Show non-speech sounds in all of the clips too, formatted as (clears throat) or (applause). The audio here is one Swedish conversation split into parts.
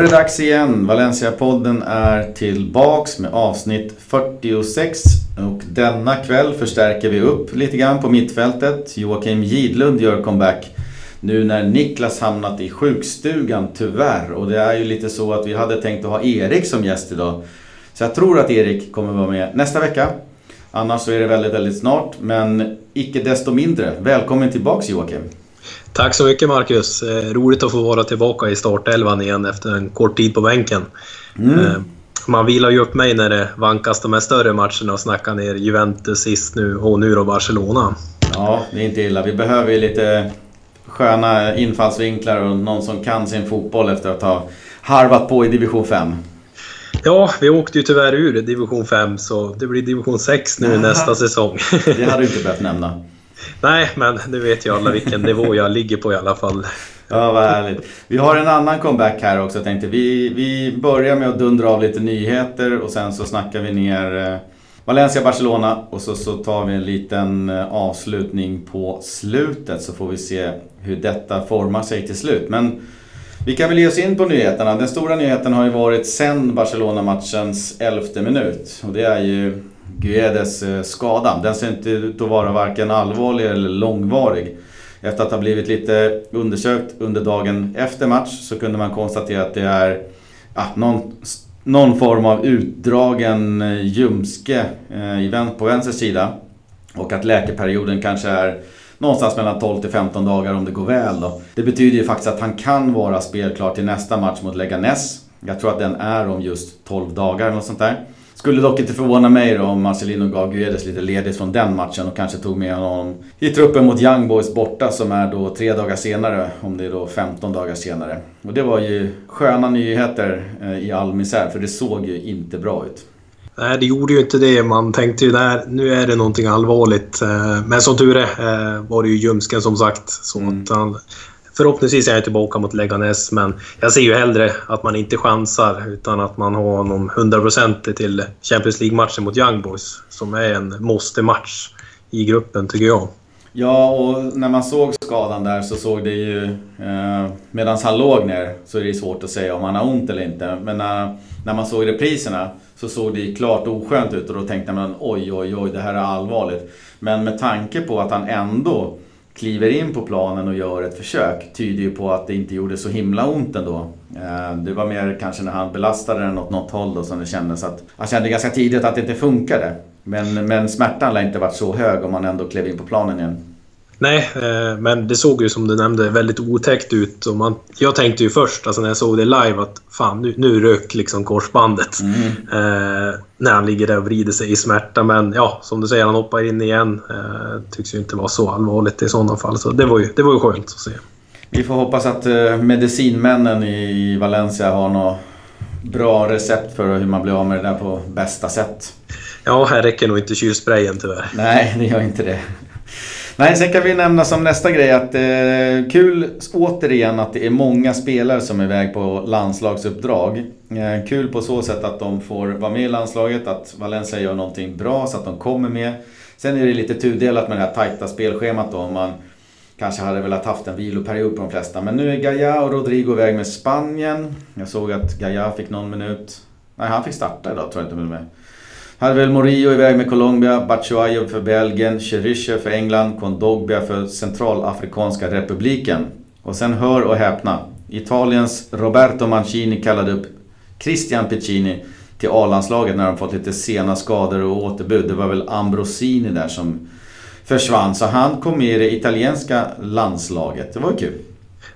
Då är det dags igen. Valencia-podden är tillbaks med avsnitt 46. Och denna kväll förstärker vi upp lite grann på mittfältet. Joakim Gidlund gör comeback. Nu när Niklas hamnat i sjukstugan, tyvärr. Och det är ju lite så att vi hade tänkt att ha Erik som gäst idag. Så jag tror att Erik kommer vara med nästa vecka. Annars så är det väldigt, väldigt snart. Men icke desto mindre. Välkommen tillbaks Joakim. Tack så mycket Marcus. Eh, roligt att få vara tillbaka i startelvan igen efter en kort tid på bänken. Mm. Eh, man vilar ju upp mig när det vankas de här större matcherna och snackar ner Juventus sist nu och nu då Barcelona. Ja, det är inte illa. Vi behöver ju lite sköna infallsvinklar och någon som kan sin fotboll efter att ha harvat på i division 5. Ja, vi åkte ju tyvärr ur division 5 så det blir division 6 nu Aha. (laughs) nästa säsong. Det hade du inte behövt nämna. Nej, men nu vet ju alla vilken nivå jag ligger på i alla fall. Ja, vad härligt. Vi har en annan comeback här också tänkte vi. Vi börjar med att dundra av lite nyheter och sen så snackar vi ner eh, Valencia-Barcelona och så, så tar vi en liten eh, avslutning på slutet så får vi se hur detta formar sig till slut. Men vi kan väl ge oss in på nyheterna. Den stora nyheten har ju varit sen Barcelona-matchens elfte minut. Och det är ju Guedes eh, skada. Den ser inte ut att vara varken allvarlig eller långvarig. Efter att ha blivit lite undersökt under dagen efter match så kunde man konstatera att det är ja, någon, någon form av utdragen eh, ljumske eh, på vänster sida. Och att läkeperioden kanske är någonstans mellan 12 till 15 dagar om det går väl. Då. Det betyder ju faktiskt att han kan vara spelklar till nästa match mot Leganes. Jag tror att den är om just 12 dagar eller något sånt där. Skulle dock inte förvåna mig då om Marcelino gav Guedes lite ledigt från den matchen och kanske tog med honom i truppen mot Young Boys borta som är då tre dagar senare, om det är då 15 dagar senare. Och det var ju sköna nyheter eh, i all misär, för det såg ju inte bra ut. Nej, det gjorde ju inte det. Man tänkte ju där, nu är det någonting allvarligt. Eh, men som tur är eh, var det ju ljumsken som sagt. Så mm. att han, Förhoppningsvis är jag tillbaka mot Leganes, men jag ser ju hellre att man inte chansar utan att man har honom 100% till Champions League-matchen mot Young Boys som är en måste-match i gruppen, tycker jag. Ja, och när man såg skadan där så såg det ju... Eh, Medan han låg ner så är det svårt att säga om han har ont eller inte. Men när, när man såg repriserna så såg det ju klart oskönt ut och då tänkte man oj, oj, oj, det här är allvarligt. Men med tanke på att han ändå kliver in på planen och gör ett försök tyder ju på att det inte gjorde så himla ont ändå. Eh, det var mer kanske när han belastade den åt något håll då som det kändes att... Han kände ganska tidigt att det inte funkade. Men, men smärtan lär inte varit så hög om man ändå klev in på planen igen. Nej, eh, men det såg ju som du nämnde väldigt otäckt ut. Och man, jag tänkte ju först, alltså när jag såg det live, att fan nu, nu rök liksom korsbandet. Mm. Eh, när han ligger där och vrider sig i smärta. Men ja, som du säger, han hoppar in igen. Eh, tycks ju inte vara så allvarligt i sådana fall. Så det var ju, det var ju skönt att se. Vi får hoppas att eh, medicinmännen i Valencia har något bra recept för hur man blir av med det där på bästa sätt. Ja, här räcker nog inte kylsprayen tyvärr. Nej, det gör inte det. Nej, sen kan vi nämna som nästa grej att eh, kul återigen att det är många spelare som är iväg på landslagsuppdrag. Eh, kul på så sätt att de får vara med i landslaget, att Valencia gör någonting bra så att de kommer med. Sen är det lite tudelat med det här tajta spelschemat då. Om man kanske hade velat haft en viloperiod på de flesta. Men nu är Gaia och Rodrigo iväg med Spanien. Jag såg att Gaia fick någon minut. Nej, han fick starta idag tror jag inte med. Hade väl Morillo iväg med Colombia, Batshuayev för Belgien, Cheryshe för England, Kondogbia för Centralafrikanska republiken. Och sen hör och häpna. Italiens Roberto Mancini kallade upp Christian Piccini till A-landslaget när de fått lite sena skador och återbud. Det var väl Ambrosini där som försvann. Så han kom med i det italienska landslaget. Det var kul.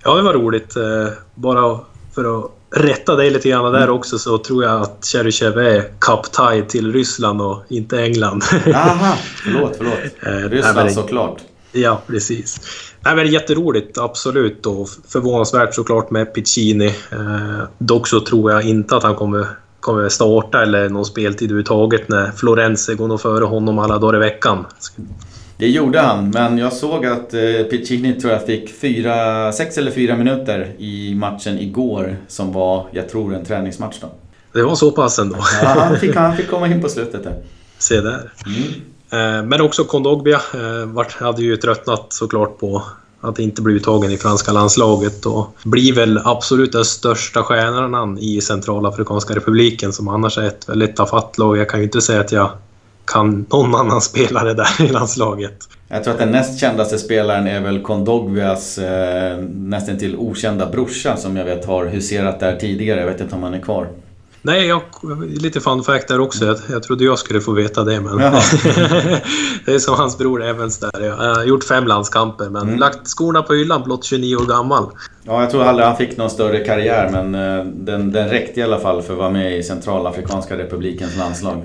Ja, det var roligt. Eh, bara för att rätta dig lite grann där mm. också så tror jag att Cheryshev är cup till Ryssland och inte England. Aha, (laughs) förlåt, förlåt. Eh, Ryssland Nej, såklart. Ja, precis. Nej, men jätteroligt, absolut. Och förvånansvärt såklart med Piccini. Eh, dock så tror jag inte att han kommer, kommer starta eller någon speltid överhuvudtaget när Florenze går nog före honom alla dagar i veckan. Det gjorde han, men jag såg att eh, Piccini tror jag fick fyra, sex eller fyra minuter i matchen igår som var, jag tror, en träningsmatch då. Det var så pass ändå? Ja, han fick, han fick komma in på slutet där. Se där. Mm. Eh, men också Kondogbia eh, hade ju tröttnat såklart på att inte bli uttagen i franska landslaget och blir väl absolut den största stjärnan i Centralafrikanska republiken som annars är ett väldigt tafatt lag. Jag kan ju inte säga att jag kan någon annan spelare där i landslaget. Jag tror att den näst kändaste spelaren är väl Kondogbias eh, nästan till okända brorsa som jag vet har huserat där tidigare. Jag vet inte om han är kvar. Nej, jag, lite fun fact där också. Jag, jag trodde jag skulle få veta det, men... (laughs) det är som hans bror Evans där. Jag har gjort fem landskamper, men mm. lagt skorna på hyllan blott 29 år gammal. Ja, jag tror aldrig han fick någon större karriär, men eh, den, den räckte i alla fall för att vara med i Centralafrikanska republikens landslag.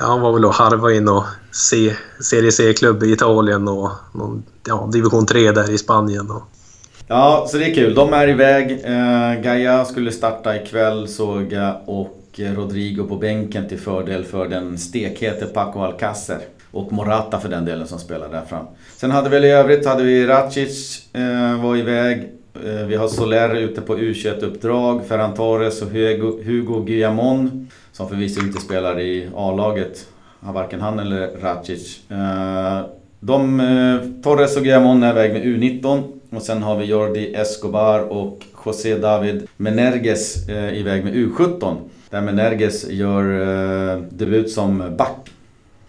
Ja, han var väl och harva i någon C, Serie C-klubb i Italien och någon, ja, division 3 där i Spanien. Och... Ja, så det är kul. De är iväg. Eh, Gaia skulle starta ikväll såg jag och Rodrigo på bänken till fördel för den stekhete Paco Alcacer. Och Morata för den delen som spelar där fram. Sen hade vi i övrigt hade vi Racic eh, var iväg. Eh, vi har Soler ute på U21-uppdrag. Ferran Torres och Hugo, Hugo Guillamon. Som förvisso inte spelar i A-laget. Varken han eller Racic. Eh, de, eh, Torres och Guillamon är iväg med U19. Och sen har vi Jordi Escobar och José David Menerges eh, iväg med U17. Där Menerges gör debut som back.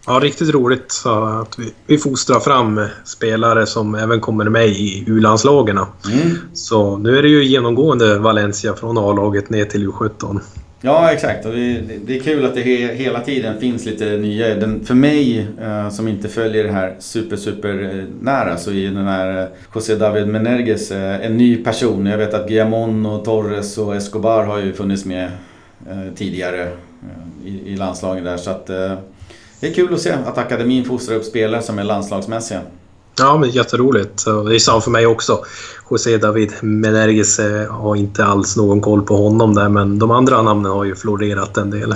Ja, riktigt roligt att vi, vi fostrar fram spelare som även kommer med i U-landslagen. Mm. Så nu är det ju genomgående Valencia från A-laget ner till U17. Ja, exakt. Och det, det, är kul att det he, hela tiden finns lite nya. Den, för mig eh, som inte följer det här super, super eh, nära så är den här eh, José David Menerges eh, en ny person. Jag vet att Guillamon och Torres och Escobar har ju funnits med Eh, tidigare eh, i, i landslagen där. Så att, eh, det är kul att se att akademin fostrar upp spelare som är landslagsmässiga. Ja, men jätteroligt. Det är samma för mig också. José David Menerges har inte alls någon koll på honom där, men de andra namnen har ju florerat en del.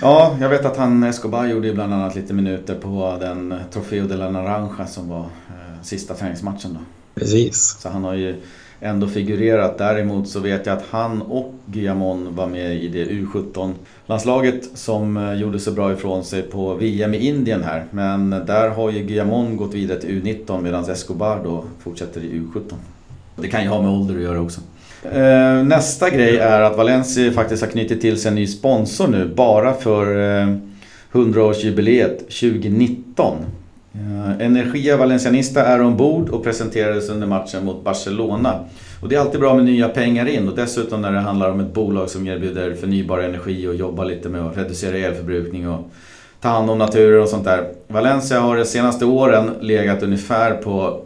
Ja, jag vet att han Escobar gjorde bland annat lite minuter på den Trofeo de la Naranja som var eh, sista träningsmatchen då. Precis. Så han har ju ändå figurerat. Däremot så vet jag att han och Guillamon var med i det U17-landslaget som eh, gjorde så bra ifrån sig på VM i Indien här. Men där har ju Guillamon gått vidare till U19 medan Escobar då fortsätter i U17. Det kan ju ha med ålder att göra också. Eh, nästa grej är att Valencia faktiskt har knutit till sig en ny sponsor nu bara för eh, 100-årsjubileet 2019. Eh, Energia Valencianista är ombord och presenterades under matchen mot Barcelona. Och det är alltid bra med nya pengar in och dessutom när det handlar om ett bolag som erbjuder förnybar energi och jobbar lite med att reducera elförbrukning och ta hand om naturen och sånt där. Valencia har de senaste åren legat ungefär på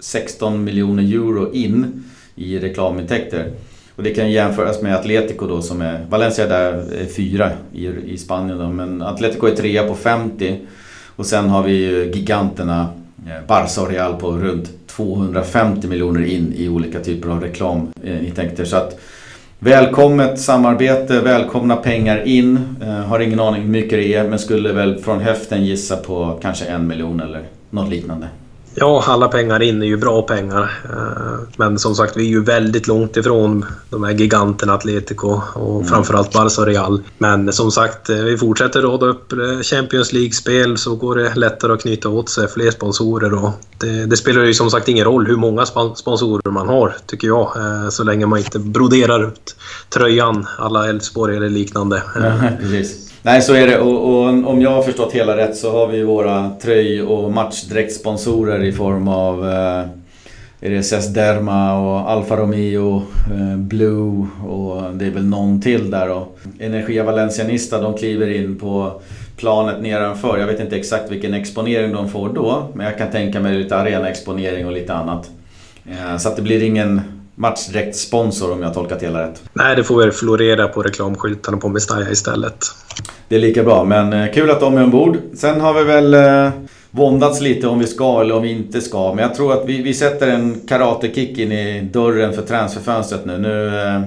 16 miljoner euro in i reklamintäkter. Och det kan jämföras med Atletico då som är, Valencia där är fyra i, i Spanien då, men Atletico är trea på 50 och sen har vi ju giganterna eh, Barca och Real på runt 250 miljoner in i olika typer av reklamintäkter. Eh, Så att välkommet samarbete, välkomna pengar in. Eh, har ingen aning hur mycket det är men skulle väl från höften gissa på kanske en miljon eller något liknande. Ja, alla pengar in är ju bra pengar. Eh, men som sagt, vi är ju väldigt långt ifrån de här giganterna Atletico och mm. framförallt Barca och Real. Men som sagt, eh, vi fortsätter råda upp eh, Champions League-spel så går det lättare att knyta åt sig fler sponsorer. Och det, det, spelar ju som sagt ingen roll hur många sponsorer man har, tycker jag. Så länge man inte broderar ut tröjan alla Elfsborg eller liknande. (laughs) precis. Nej, så är det. Och, och, om jag har förstått hela rätt så har vi våra tröj och matchdräktssponsorer i form av eh, RSS Derma och Alfa Romeo, eh, Blue och det är väl någon till där då. Energia Valencianista, de kliver in på planet nedanför. Jag vet inte exakt vilken exponering de får då, men jag kan tänka mig lite arenaexponering och lite annat. Eh, så att det blir ingen matchdräktssponsor om jag har tolkat hela rätt. Nej, det får väl florera på reklamskyltarna på Mestalla istället. Det är lika bra, men eh, kul att de är ombord. Sen har vi väl eh, våndats lite om vi ska eller om vi inte ska. Men jag tror att vi, vi sätter en karatekick in i dörren för transferfönstret nu. Nu eh,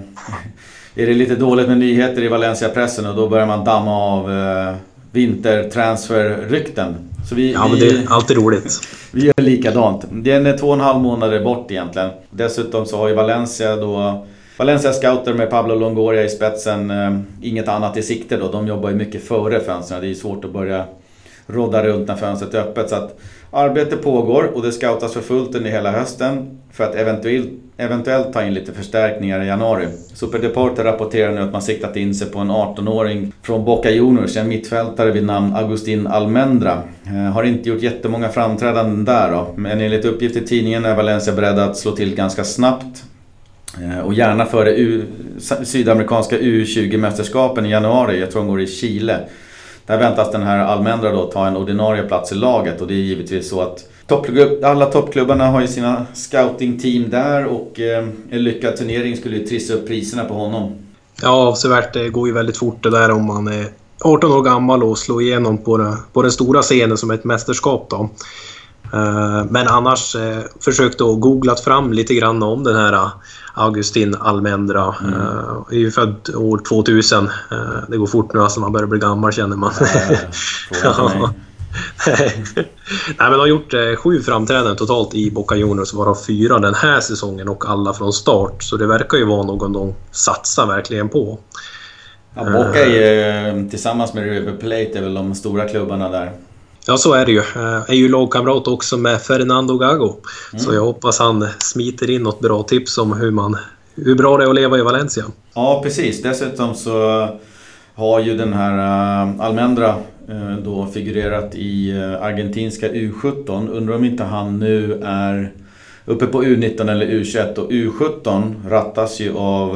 (laughs) är det lite dåligt med nyheter i Valencia-pressen och då börjar man damma av eh, vintertransferrykten. Så vi, ja, men det är alltid roligt. Vi gör likadant. Det är en två och en halv månader bort egentligen. Dessutom så har ju Valencia då Valencia scouter med Pablo Longoria i spetsen. Eh, inget annat i sikte då. De jobbar ju mycket före fönstren. Det är ju svårt att börja rodda runt när fönstret är öppet. Så att arbete pågår och det scoutas för fullt under hela hösten för att eventuellt, eventuellt ta in lite förstärkningar i januari. Superdeporter rapporterar nu att man siktat in sig på en 18-åring från Boca Juniors, en mittfältare vid namn Agustin Almendra. Eh, har inte gjort jättemånga framträdanden där då, men enligt uppgift i tidningen är Valencia beredda att slå till ganska snabbt eh, och gärna före U sydamerikanska U20-mästerskapen i januari. Jag tror de går i Chile. Där väntas den här Almendra då ta en ordinarie plats i laget och det är givetvis så att alla toppklubbarna har ju sina scouting-team där och eh, en lyckad turnering skulle ju trissa upp priserna på honom. Ja, avsevärt. Det går ju väldigt fort det där om man är 18 år gammal och slår igenom på, det, på den stora scenen som ett mästerskap. Då. Eh, men annars eh, försökte jag googlat fram lite grann om den här eh, Augustin Almendra. Mm. är ju född år 2000. det går fort nu alltså, man börjar bli gammal känner man. Ja, (laughs) (laughs) Nej, men de har gjort sju framträdanden totalt i Boca Juniors, varav fyra den här säsongen och alla från start. Så det verkar ju vara någon de satsar verkligen på. Ja, Boca är tillsammans med River Plate är väl de stora klubbarna där. Ja, så är det ju. Jag är ju lagkamrat också med Fernando Gago. Mm. Så jag hoppas han smiter in något bra tips om hur, man, hur bra det är att leva i Valencia. Ja, precis. Dessutom så har ju den här uh, Almendra uh, då figurerat i argentinska U17. Undrar om inte han nu är uppe på U19 eller U21 och U17 rattas ju av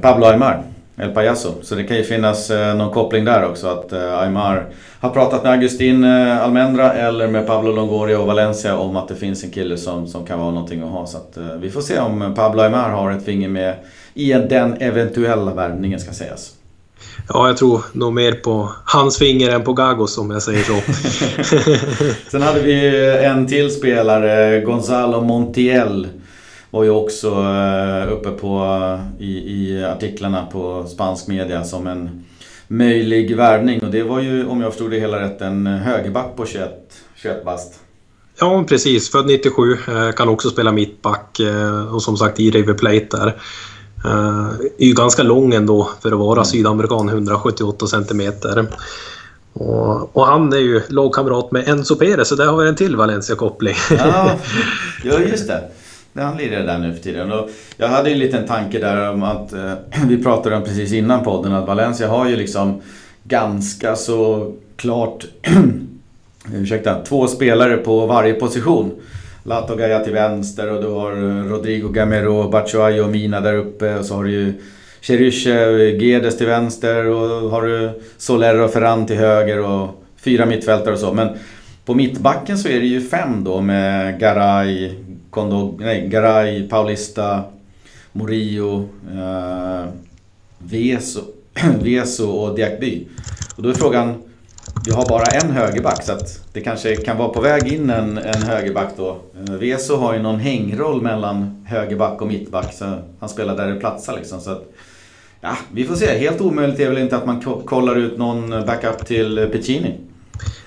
Pablo Aymar. El Payaso. Så det kan ju finnas eh, någon koppling där också att eh, Aymar har pratat med Agustin eh, Almendra eller med Pablo Longoria och Valencia om att det finns en kille som, som kan vara någonting att ha. Så att, vi får se om Pablo Aymar har ett finger med i den eventuella värvningen ska sägas. Ja, jag tror nog mer på hans finger än på Gagos om jag säger så. (laughs) Sen hade vi en till spelare, Gonzalo Montiel var ju också eh, uppe på, i, i artiklarna på spansk media som en möjlig värvning. Och det var ju, om jag förstod det hela rätt, en högerback på 21, 21 bast. Ja, precis. Född 97. Eh, kan också spela mittback eh, och som sagt i River Plate där. Är ju ganska lång ändå för att vara mm. sydamerikan, 178 centimeter. Och, och, han är ju lagkamrat med Enzo Perez, så där har vi en till Valencia-koppling. Ja, (laughs) ja, just det han lirar där nu för tiden. Och jag hade ju en liten tanke där om att, eh, (clears throat) vi pratade om precis innan podden, att Valencia har ju liksom ganska så klart, (clears throat) ursäkta, två spelare på varje position. Lato Gaia till vänster och du har eh, Rodrigo Gamero, Batshuayi och Mina där uppe och så har du ju Cherysche, eh, Gedes till vänster och har du Soler och Ferran till höger och fyra mittfältare och så. Men på mittbacken så är det ju fem då med Garay, Kondo, nej, Garay, Paulista, Morio, eh, Veso, (clears throat) Veso och Diakby. Och då är frågan, vi har bara en högerback så att det kanske kan vara på väg in en, en högerback då. Eh, Veso har ju någon hängroll mellan högerback och mittback så han spelar där det platsar liksom. Så att, ja, vi får se. Helt omöjligt är väl inte att man kollar ut någon backup till Piccini.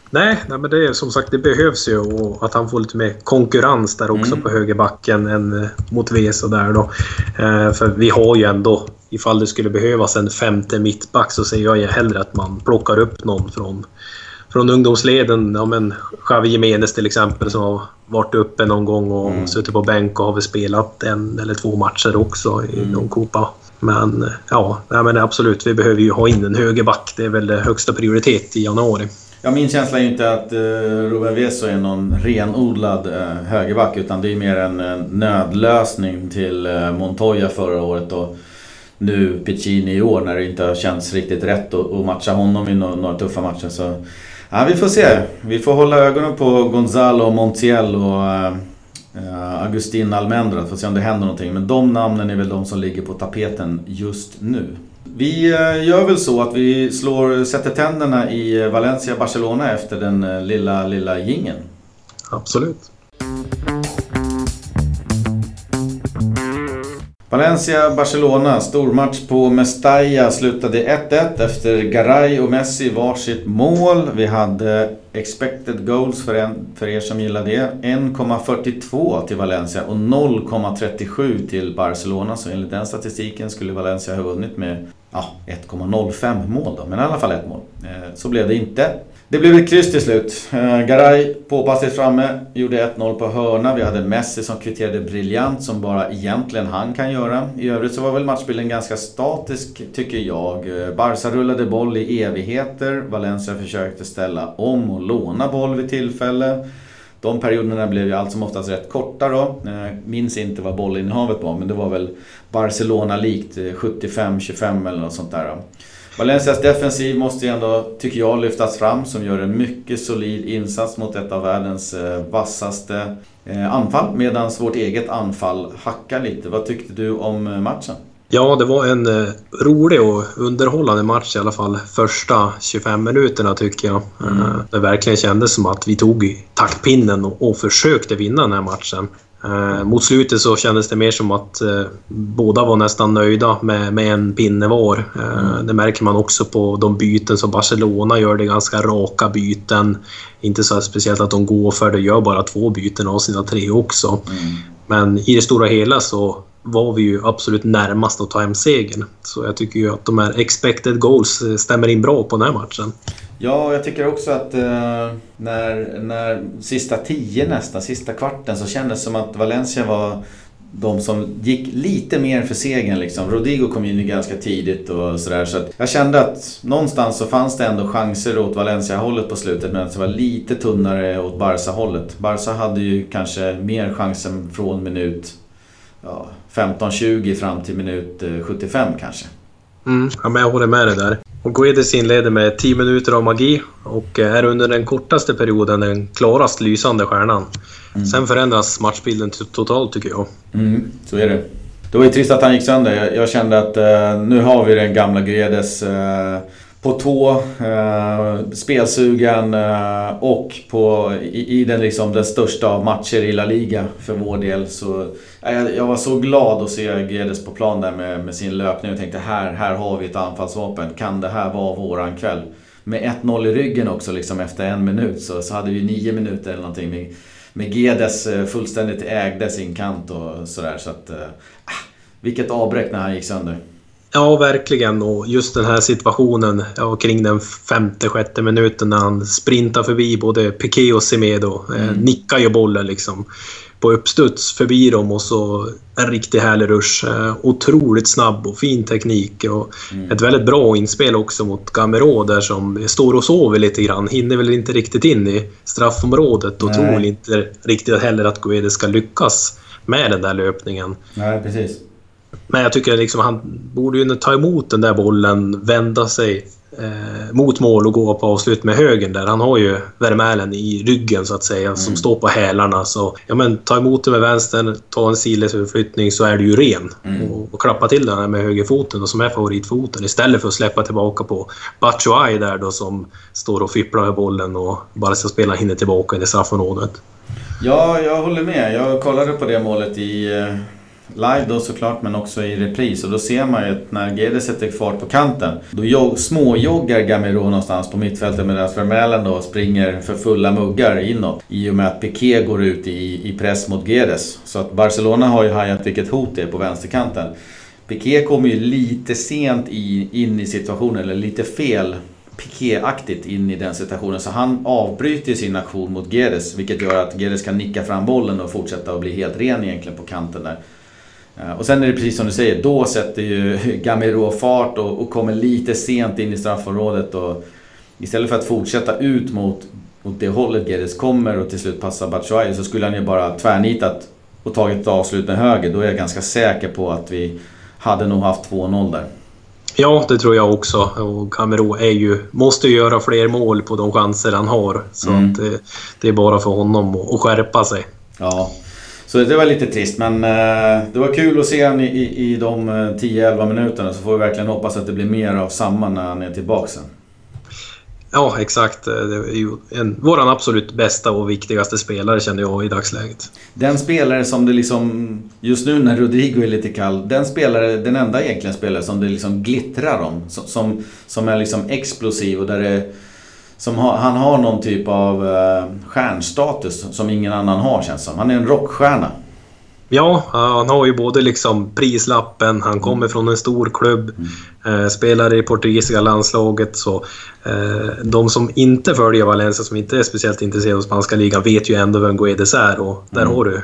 Nej, nej, men det är som sagt det behövs ju och att han får lite mer konkurrens där också mm. på högerbacken än eh, mot Veso där då. Eh, för vi har ju ändå, ifall det skulle behövas en femte mittback så ser jag ju hellre att man plockar upp någon från, från ungdomsleden. Ja, men Xavi Jimenez till exempel som har varit uppe någon gång och mm. suttit på bänk och har väl spelat en eller två matcher också i mm. någon Copa. Men eh, ja, nej, men absolut, vi behöver ju ha in en högerback. Det är väl högsta prioritet i januari. Ja, min känsla är ju inte att eh, uh, Ruben Veso är någon renodlad uh, högerback utan det är mer en uh, nödlösning till uh, Montoya förra året och nu Piccini i år när det inte har känts riktigt rätt att, att matcha honom i no några tuffa matcher. Så ja, vi får se. Vi får hålla ögonen på Gonzalo Montiel och uh, Agustin Almendra för att se om det händer någonting. Men de namnen är väl de som ligger på tapeten just nu. Vi eh, gör väl så att vi slår, sätter tänderna i Valencia-Barcelona efter den eh, lilla, lilla gingen. Absolut. Valencia-Barcelona, stormatch på Mestalla slutade 1-1 efter Garay och Messi varsitt mål. Vi hade expected goals för, en, för er som gillar det. 1,42 till Valencia och 0,37 till Barcelona. Så enligt den statistiken skulle Valencia ha vunnit med ja, 1,05 mål då. Men i alla fall ett mål. Eh, så blev det inte. Det blev ett kryss till slut. Eh, Garay påpassligt framme, gjorde 1-0 på hörna. Vi hade Messi som kvitterade briljant som bara egentligen han kan göra. I övrigt så var väl matchbilden ganska statisk tycker jag. Eh, Barca rullade boll i evigheter. Valencia försökte ställa om och låna boll vid tillfälle. De perioderna blev ju allt som oftast rätt korta då. Jag minns inte vad bollinnehavet var men det var väl Barcelona-likt eh, 75-25 eller något sånt där. Då. Valencias defensiv måste ju ändå, tycker jag, lyftas fram som gör en mycket solid insats mot ett av världens eh, vassaste anfall medan vårt eget anfall hackar lite. Vad tyckte du om matchen? Ja, det var en eh, rolig och underhållande match i alla fall. Första 25 minuterna tycker jag. Mm. Eh, det verkligen kändes som att vi tog taktpinnen och, och försökte vinna den här matchen. Eh, mot slutet så kändes det mer som att båda var nästan nöjda med, med en pinne var. Mm. Det märker man också på de byten som Barcelona gör. Det är ganska raka byten. Inte så speciellt att de går för det, gör bara två byten av sina tre också. Mm. Men i det stora hela så var vi ju absolut närmast att ta hem segern. Så jag tycker ju att de här expected goals eh, stämmer in bra på den här matchen. Ja, jag tycker också att eh, när, när sista tio nästan, sista kvarten så kändes det som att Valencia var de som gick lite mer för segern liksom. Rodrigo kom in ganska tidigt och sådär. Så jag kände att någonstans så fanns det ändå chanser åt Valencia-hållet på slutet medan det var lite tunnare åt Barca-hållet. Barca hade ju kanske mer chansen från minut ja, 15-20 fram till minut 75 eh, kanske. Mm, ja, men jag håller med dig där. Och Guedes inleder med 10 minuter av magi och är under den kortaste perioden den klarast lysande stjärnan. Mm. Sen förändras matchbilden totalt tycker jag. Mm, så är det. Det var ju trist att han gick sönder. Jag, jag kände att uh, nu har vi den gamla Guedes uh, på tå, uh, spelsugen och på, i, i, den, liksom, den största av matcher i La Liga för vår del. Så, jag, jag var så glad att se Guedes på plan där med, med sin löpning och tänkte här, här har vi ett anfallsvapen. Kan det här vara våran kväll? Med 1-0 i ryggen också liksom efter en minut så, så hade vi nio minuter eller någonting. Med, med Gedes eh, fullständigt ägde sin kant och sådär. Så att, äh, vilket avbräck när han gick sönder. Ja, verkligen. Och just den här situationen ja, kring den femte, sjätte minuten när han sprintar förbi både Piqué och Semedo. Eh, mm. Eh, nickar ju bollen liksom på uppstuds förbi dem och så en riktigt härlig rush. Eh, otroligt snabb och fin teknik och mm. ett väldigt bra inspel också mot Gamero där som står och sover lite grann. Hinner väl inte riktigt in i straffområdet och Nej. tror väl inte riktigt heller att Guedes ska lyckas med den där löpningen. Nej, precis. Men jag tycker liksom han borde ju ta emot den där bollen, vända sig eh, mot mål och gå på avslut med högen där. Han har ju Vermälen i ryggen så att säga mm. som står på hälarna. Så ja, men ta emot det med vänstern, ta en sidledsöverflyttning så är du ju ren. Mm. Och, och, klappa till den med högerfoten och som är favoritfoten istället för att släppa tillbaka på Batshuayi där då som står och fipplar med bollen och bara ska spela hinner tillbaka in i straffområdet. Ja, jag håller med. Jag kollade på det målet i eh, live då såklart men också i repris. Och då ser man ju att när Gede sätter fart på kanten då småjoggar Gamiro någonstans på mittfältet medan Vermeulen då springer för fulla muggar inåt. I och med att Piqué går ut i, i press mot Gedes. Så att Barcelona har ju hajat vilket hot det är på vänsterkanten. Piqué kommer ju lite sent i, in i situationen, eller lite fel Piqué-aktigt in i den situationen. Så han avbryter sin aktion mot Gedes vilket gör att Gedes kan nicka fram bollen och fortsätta att bli helt ren egentligen på kanten där. Eh, och sen är det precis som du säger, då sätter ju (laughs) Gamero fart och, och kommer lite sent in i straffområdet. Och istället för att fortsätta ut mot, mot det hållet Gedes kommer och till slut passa Batshuayi så skulle han ju bara tvärnitat och tagit ett avslut med höger. Då är jag ganska säker på att vi hade nog haft 2-0 där. Ja, det tror jag också. Och Camero är ju, måste ju göra fler mål på de chanser han har. Så mm. att det, det, är bara för honom att skärpa sig. Ja, så det var lite trist men eh, det var kul att se honom i, i, i de 10-11 eh, minuterna så får vi verkligen hoppas att det blir mer av samma när han är tillbaka sen. Ja, exakt. Eh, det är ju en, våran absolut bästa och viktigaste spelare känner jag i dagsläget. Den spelare som det liksom, just nu när Rodrigo är lite kall, den spelare, den enda egentligen spelare som det liksom glittrar om. Som, som är liksom explosiv och där det som har, han har någon typ av uh, stjärnstatus som ingen annan har känns som. Han är en rockstjärna. Ja, han har ju både liksom prislappen, han kommer från en stor klubb, mm. eh, spelar i portugisiska landslaget. Så, eh, de som inte följer Valencia, som inte är speciellt intresserade av spanska ligan, vet ju ändå vem Guedes är och där mm. har du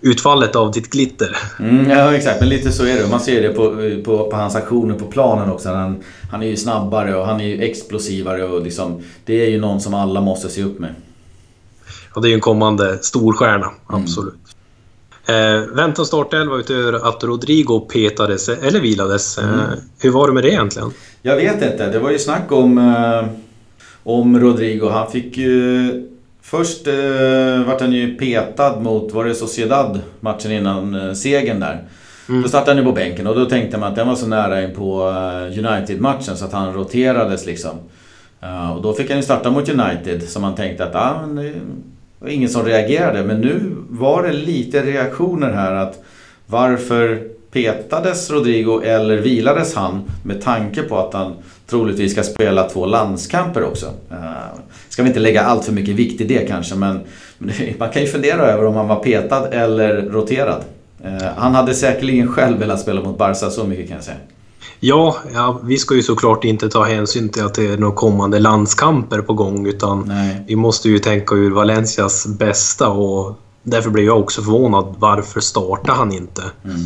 utfallet av ditt glitter. Mm, ja, exakt. Men lite så är det. Man ser det på, på, på hans aktioner på planen också. Han, han är ju snabbare och han är ju explosivare och liksom, det är ju någon som alla måste se upp med. Ja, det är ju en kommande storstjärna, mm. absolut. Eh, väntan startelva utöver att Rodrigo petades eller vilades. Eh, mm. hur var det med det egentligen? Jag vet inte. Det var ju snack om, eh, om Rodrigo. Han fick ju... Först eh, vart han ju petad mot, var det Sociedad, matchen innan eh, segern där. Mm. Då startade han ju på bänken och då tänkte man att den var så nära in på eh, United-matchen så att han roterades liksom. Uh, och då fick han ju starta mot United som man tänkte att ah, men var ingen som reagerade. Men nu var det lite reaktioner här att varför petades Rodrigo eller vilades han med tanke på att han troligtvis ska spela två landskamper också. Uh, ska vi inte lägga allt för mycket vikt i det kanske men man kan ju fundera över om han var petad eller roterad. Uh, han hade säkerligen själv velat spela mot Barca, så mycket kan jag säga. Ja, ja, vi ska ju såklart inte ta hänsyn till att det är några kommande landskamper på gång utan Nej. vi måste ju tänka ur Valencias bästa och därför blev jag också förvånad. Varför startar han inte? Mm.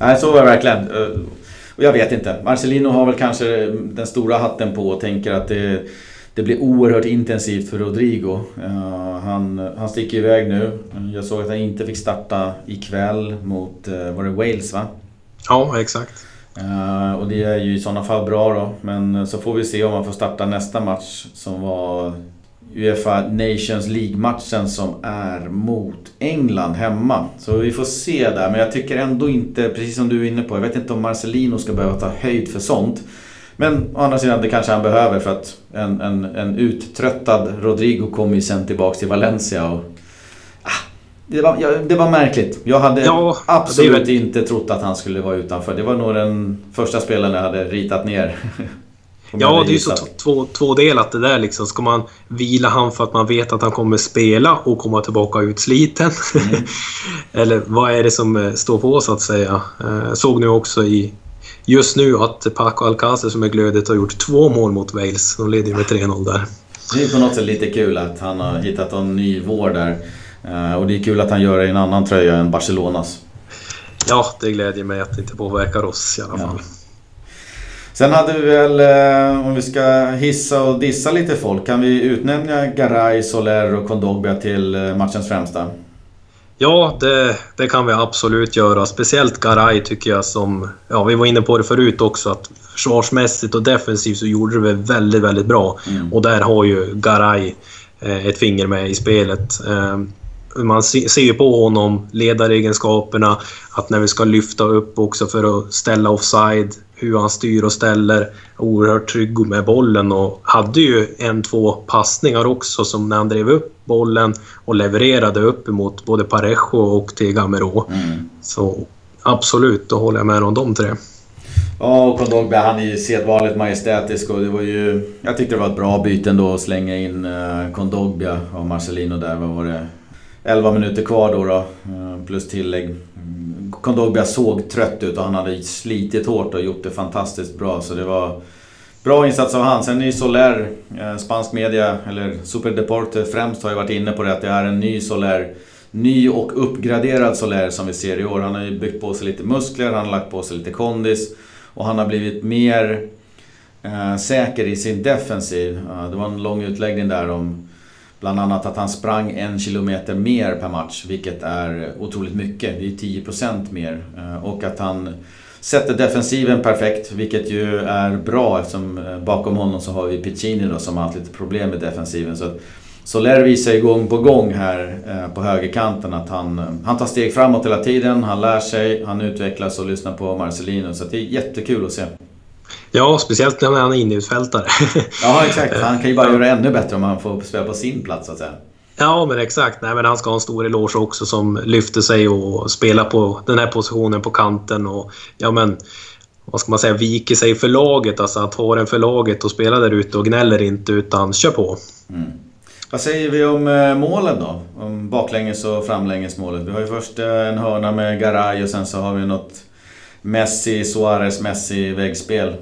Nej, så var det verkligen. Eh, och jag vet inte. Marcelino har väl kanske den stora hatten på och tänker att det, det blir oerhört intensivt för Rodrigo. Uh, han, han sticker iväg nu. Jag såg att han inte fick starta ikväll mot, uh, var det Wales va? Ja, exakt. Uh, och det är ju i sådana fall bra då. Men så får vi se om man får starta nästa match som var Uefa Nations League-matchen som är mot England hemma. Så vi får se där. Men jag tycker ändå inte, precis som du är inne på, jag vet inte om Marcelino ska behöva ta höjd för sånt. Men å andra sidan, det kanske han behöver för att en, en, en uttröttad Rodrigo kommer ju sen tillbaks till Valencia och det var, ja, det var märkligt. Jag hade ja, absolut inte trott att han skulle vara utanför. Det var nog den första spelaren jag hade ritat ner. (laughs) ja, det är ju så två, tvådelat det där liksom. Ska man vila han för att man vet att han kommer spela och komma tillbaka utsliten? Mm. (laughs) Eller vad är det som eh, står på så att säga? Eh, såg nu också i just nu att Paco Alcácer som är glödet har gjort två mål mot Wales. De leder ju med 3-0 där. Det är på något sätt lite kul att han har hittat en ny vår där. Eh, och det är kul att han gör det i en annan tröja än Barcelonas. Ja, det glädjer mig att det inte påverkar oss i alla fall. Ja. Sen hade vi väl, eh, om vi ska hissa och dissa lite folk, kan vi utnämna Garay, Soler och Kondogbia till eh, matchens främsta? Ja, det, det, kan vi absolut göra. Speciellt Garay tycker jag som... Ja, vi var inne på det förut också att försvarsmässigt och defensivt så gjorde det väldigt, väldigt bra. Mm. Och där har ju Garay ett finger med i spelet man ser ju på honom, ledaregenskaperna, att när vi ska lyfta upp också för att ställa offside, hur han styr och ställer, oerhört trygg med bollen och hade ju en, två passningar också som när han drev upp bollen och levererade upp emot både Parejo och till Gamero. Mm. Så absolut, då håller jag med om de tre. Ja, och Kondogbia han är ju sedvanligt majestätisk och det var ju... Jag tyckte det var ett bra byte ändå att slänga in Kondogbia och Marcelino där. Vad var det? 11 minuter kvar då, då eh, plus tillägg. Mm, Kondogbia såg trött ut och han hade slitit hårt och gjort det fantastiskt bra. Så det var bra insats av han. Sen är ju Soler, eh, spansk media, eller Superdeporte främst har ju varit inne på det att det är en ny Soler. Ny och uppgraderad Soler som vi ser i år. Han har ju byggt på sig lite muskler, han har lagt på sig lite kondis. Och han har blivit mer eh, säker i sin defensiv. Det var en lång utläggning där om Bland annat att han sprang en kilometer mer per match, vilket är otroligt mycket. Det är 10% mer. Eh, och att han sätter defensiven perfekt, vilket ju är bra eftersom eh, bakom honom så har vi Piccini då som har haft lite problem med defensiven. Så Soler visar ju gång på gång här eh, på högerkanten att han, han tar steg framåt hela tiden, han lär sig, han utvecklas och lyssnar på Marcelino. Så det är jättekul att se. Ja, speciellt när han är innerutfältare. (laughs) ja, exakt. (laughs) Han kan ju bara göra det ännu bättre om han får spela på sin plats, så att säga. Ja, men exakt. Nej, men han ska ha en stor eloge också som lyfter sig och spelar på den här positionen på kanten. Och, ja, men, vad ska man säga, viker sig för laget. Alltså att ha den för laget och spela där ute och gnäller inte utan kör på. Mm. Vad säger vi om eh, målen då? Om baklänges och framlängesmålet. Vi har ju först eh, en hörna med Garay och sen så har vi något Messi, Suarez, Messi väggspel.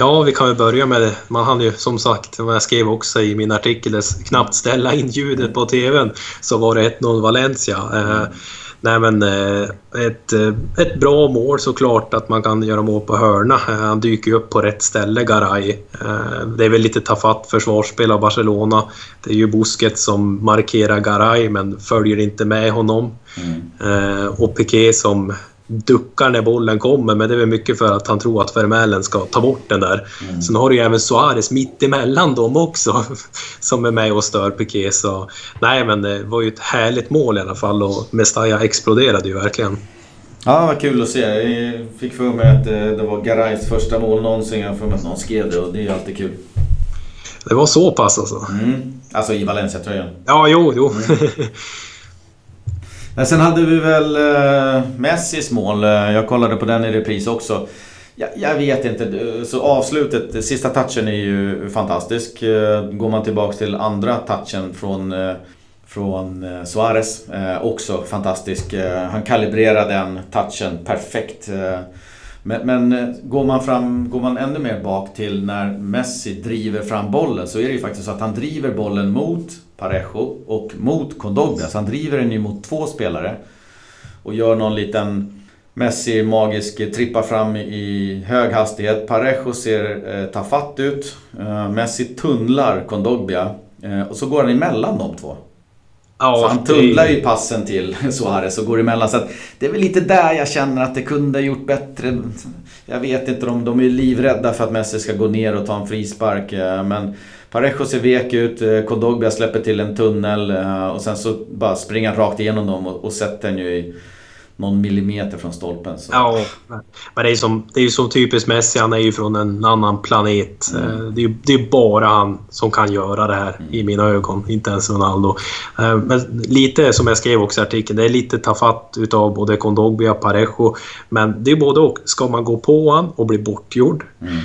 Ja, vi kan ju börja med det. Man hann ju som sagt, vad jag skrev också i min artikel, knappt ställa in ljudet på TVn så var det 1-0 Valencia. Eh, nej men eh, ett, eh, ett bra mål såklart att man kan göra mål på hörna. Eh, han dyker upp på rätt ställe, Garay. Det är väl lite tafatt försvarsspel av Barcelona. Det är ju Busquets som markerar Garay men följer inte med honom. Mm. Och Piqué som duckar när bollen kommer, men det är väl mycket för att han tror att Vermellen ska ta bort den där. Mm. Sen har du ju även Suarez mitt emellan dem också, (laughs) som är med och stör Piqué. Så nej, men det var ju ett härligt mål i alla fall och Mestalla exploderade ju verkligen. Ja, vad kul att se. Jag fick för mig att det var Garays första mål någonsin. Jag får mig att någon skrev det och det är ju alltid kul. Det var så pass alltså? Mm. Alltså i Valencia-tröjan. Ja, jo, jo. Mm. (laughs) Men sen hade vi väl eh, Messis mål. Eh, jag kollade på den i repris också. Jag, jag, vet inte. Eh, så avslutet, sista touchen är ju fantastisk. Eh, går man tillbaks till andra touchen från, från Suarez, också fantastisk. Han kalibrerar den touchen perfekt. Men, men, går, man fram, går man ännu mer bak till när Messi driver fram bollen så är det ju faktiskt så att han driver bollen mot Parejo och mot Kondogbia. Så han driver den ju mot två spelare. Och gör någon liten Messi magisk trippa fram i hög hastighet. Parejo ser eh, tafatt ut. Eh, Messi tunnlar Kondogbia. Eh, och så går han emellan de två. Ja, så han tunnlar ju passen till (laughs) Suarez och går emellan. Så det är väl lite där jag känner att det kunde ha gjort bättre. Jag vet inte, om de är livrädda för att Messi ska gå ner och ta en frispark. Eh, men Parejo ser vek ut, eh, Kondogbia släpper till en tunnel eh, och sen så bara springer han rakt igenom dem och, och sätter den ju i någon millimeter från stolpen. Så. Ja, men det är, som, det är ju så typiskt Messi. Han är ju från en annan planet. Mm. Eh, det är, det är bara han som kan göra det här mm. i mina ögon. Inte ens Ronaldo. Men lite som jag skrev också i artikeln. Det är lite tafatt utav både Kondogbia och Parejo. Men det är både och. Ska man gå på honom och bli bortgjord? Mm.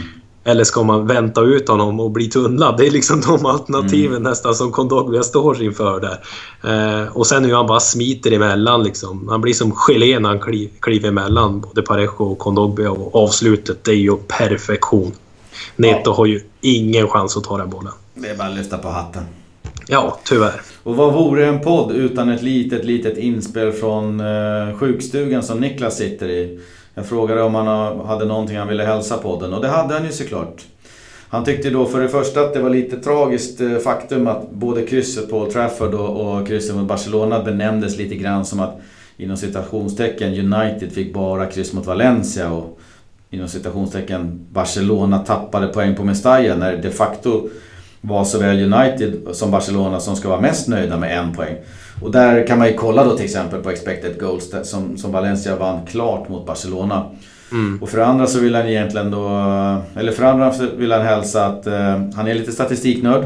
Eller ska man vänta ut honom och bli tunnlad? Det är liksom de alternativen mm. nästan som Kondogbia står inför där. Eh, och sen hur han bara smiter emellan liksom. Han blir som gelé när han kliv, kliver emellan både Parejo och Kondogbia och avslutet det är ju perfektion. Neto ja. har ju ingen chans att ta den bollen. Det är bara att lyfta på hatten. Ja, tyvärr. Och vad vore en podd utan ett litet, litet inspel från eh, sjukstugan som Niklas sitter i? Jag frågade om han hade någonting han ville hälsa på den och det hade han ju såklart. Han tyckte då för det första att det var lite tragiskt eh, faktum att både krysset på Old Trafford och, krysset mot Barcelona benämndes lite grann som att inom citationstecken United fick bara kryss mot Valencia och inom citationstecken Barcelona tappade poäng på Mestalla när det de facto var såväl United som Barcelona som ska vara mest nöjda med en poäng. Och där kan man ju kolla då till exempel på expected goals som, som Valencia vann klart mot Barcelona. Mm. Och för andra så vill han egentligen då... Eller för andra vill han hälsa att eh, han är lite statistiknörd.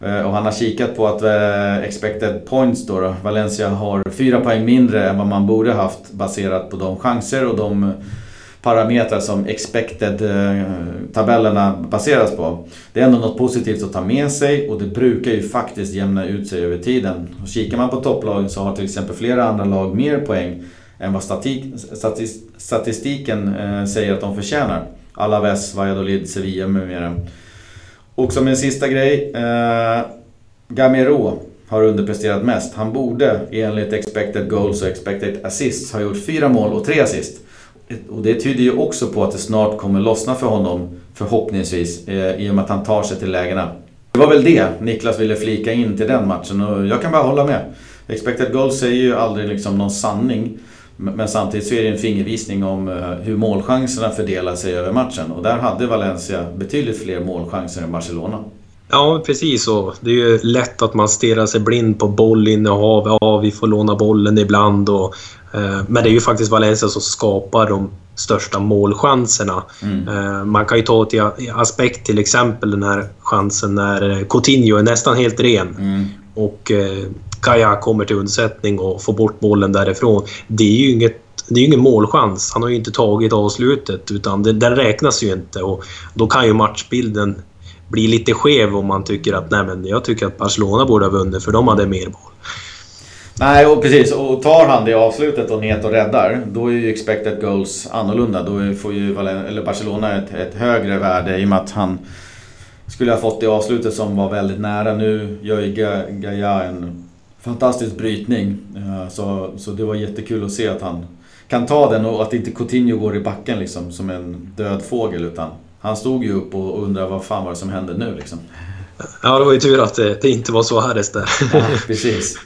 Eh, och han har kikat på att eh, expected points då, då, Valencia har fyra poäng mindre än vad man borde haft baserat på de chanser och de parametrar som expected-tabellerna baseras på. Det är ändå något positivt att ta med sig och det brukar ju faktiskt jämna ut sig över tiden. Och kikar man på topplagen så har till exempel flera andra lag mer poäng än vad statik, statistiken eh, säger att de förtjänar. Alaves, Valladolid, Sevilla med mera. Och som en sista grej. Eh, Gamero har underpresterat mest. Han borde enligt expected goals och expected assists ha gjort fyra mål och tre assist. Och det tyder ju också på att det snart kommer lossna för honom, förhoppningsvis, eh, i och med att han tar sig till lägena. Det var väl det Niklas ville flika in till den matchen och jag kan bara hålla med. Expected goals säger ju aldrig liksom någon sanning. Men samtidigt så är det en fingervisning om eh, hur målchanserna fördelar sig över matchen. Och där hade Valencia betydligt fler målchanser än Barcelona. Ja, precis så. Det är ju lätt att man stirrar sig blind på bollinnehav. Ja, vi får låna bollen ibland och Eh, men det är ju faktiskt Valencia som skapar de största målchanserna. Mm. Eh, man kan ju ta till aspekt till exempel den här chansen när Coutinho är nästan helt ren mm. och Kaja eh, kommer till undsättning och får bort bollen därifrån. Det är ju inget det är ingen målchans. Han har ju inte tagit avslutet utan det, den räknas ju inte och då kan ju matchbilden bli lite skev om man tycker att nej men jag tycker att Barcelona borde ha vunnit för de hade mer boll. Nej, och precis. Och tar han det avslutet och Neto räddar, då är ju expected goals annorlunda. Då får ju eller Barcelona ett, ett högre värde i och med att han skulle ha fått det avslutet som var väldigt nära. Nu gör ju Gaia en fantastisk brytning. Eh, så, så det var jättekul att se att han kan ta den och att inte Coutinho går i backen liksom som en död fågel utan han stod ju upp och undrade vad fan var det som hände nu liksom. Ja, det var ju tur att det, det inte var så Harris där. Ja, precis.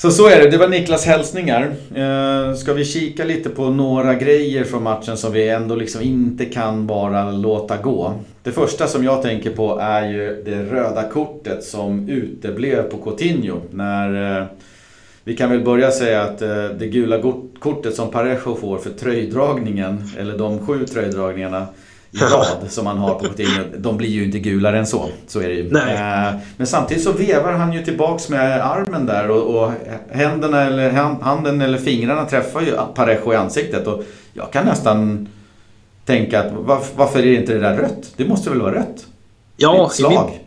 Så så är det. Det var Niklas hälsningar. Eh, ska vi kika lite på några grejer från matchen som vi ändå liksom inte kan bara låta gå. Det första som jag tänker på är ju det röda kortet som uteblev på Coutinho. När, eh, vi kan väl börja säga att eh, det gula kortet som Parejo får för tröjdragningen, eller de sju tröjdragningarna, rad som han har på Coutinho. De blir ju inte gulare än så. Så är det ju. Nej. Eh, men samtidigt så vevar han ju tillbaks med armen där och, och händerna eller handen eller fingrarna träffar ju Parejo i ansiktet. Och jag kan nästan tänka att varför är inte det där rött? Det måste väl vara rött? Ja, Ett slag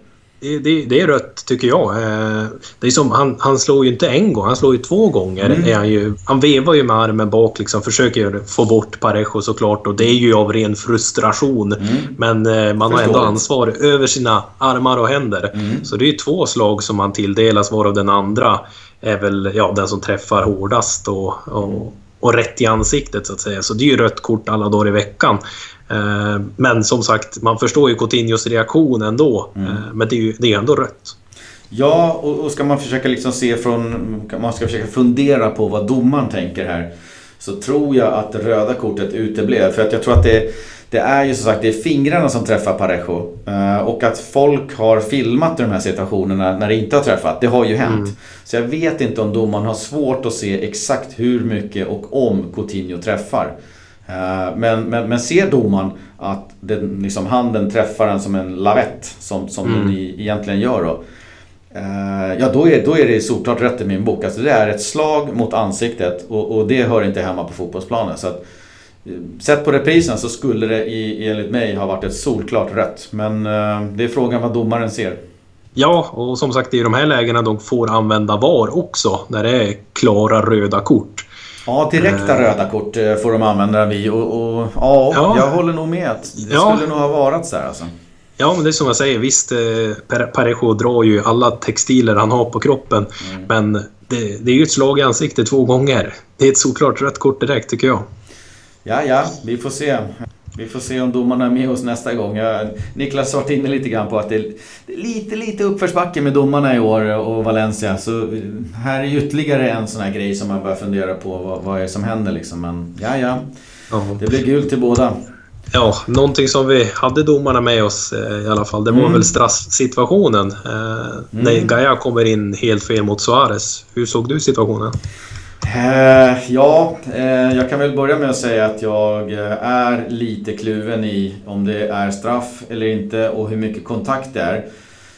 det, det, är rött tycker jag. Eh, det är som, han, han slår ju inte en gång, han slår ju två gånger. Mm. Är han, ju, han vevar ju med armen bak, liksom, försöker få bort Parejo såklart och det är ju av ren frustration. Mm. Men eh, man Förstår. har ändå ansvar över sina armar och händer. Mm. Så det är två slag som man tilldelas varav den andra är väl ja, den som träffar hårdast och, och, och rätt i ansiktet så att säga. Så det är ju rött kort alla dagar i veckan. Eh, men som sagt, man förstår ju Coutinhos reaktion ändå. Mm. Eh, men det är ju det är ändå rött. Ja, och, ska man försöka liksom se från... Man ska försöka fundera på vad domaren tänker här. Så tror jag att det röda kortet uteblev. För att jag tror att det, det är ju som sagt det är fingrarna som träffar Parejo. Eh, och att folk har filmat de här situationerna när det inte har träffat. Det har ju hänt. Mm. Så jag vet inte om domaren har svårt att se exakt hur mycket och om Coutinho träffar. Eh, men, men, men ser domaren att den, liksom, handen träffar den som en lavett, som, som mm. den egentligen gör då. Eh, ja, då är, då är det såklart rätt i min bok. Alltså det är ett slag mot ansiktet och, och det hör inte hemma på fotbollsplanen. Så att, eh, Sett på reprisen så skulle det i, enligt mig ha varit ett solklart rött. Men det är frågan vad domaren ser. Ja, och som sagt i de här lägena de får använda VAR också. När det är klara röda kort. Ja, direkta röda kort eh, får de använda vi och, och ja, ja, jag håller nog med. Det ja. skulle nog ha varit så här alltså. Ja, men det är som jag säger. Visst, eh, Parejo drar ju alla textiler han har på kroppen. Mm. Men det, det, är ju ett slag i ansiktet två gånger. Det är ett såklart rött kort direkt, tycker jag. Ja, ja, vi får se. Vi får se om domarna är med oss nästa gång. Jag, Niklas har varit inne lite grann på att det är, lite, lite uppförsbacke med domarna i år och Valencia. Så här är ytterligare en sån här grej som man börjar fundera på. Vad, vad är det som händer liksom? Men ja, ja. Det blir gult till båda. Ja, någonting som vi hade domarna med oss eh, i alla fall, det var mm. väl straffsituationen. Eh, mm. När Gaia kommer in helt fel mot Suarez. Hur såg du situationen? Eh, ja, eh, jag kan väl börja med att säga att jag eh, är lite kluven i om det är straff eller inte och hur mycket kontakt det är.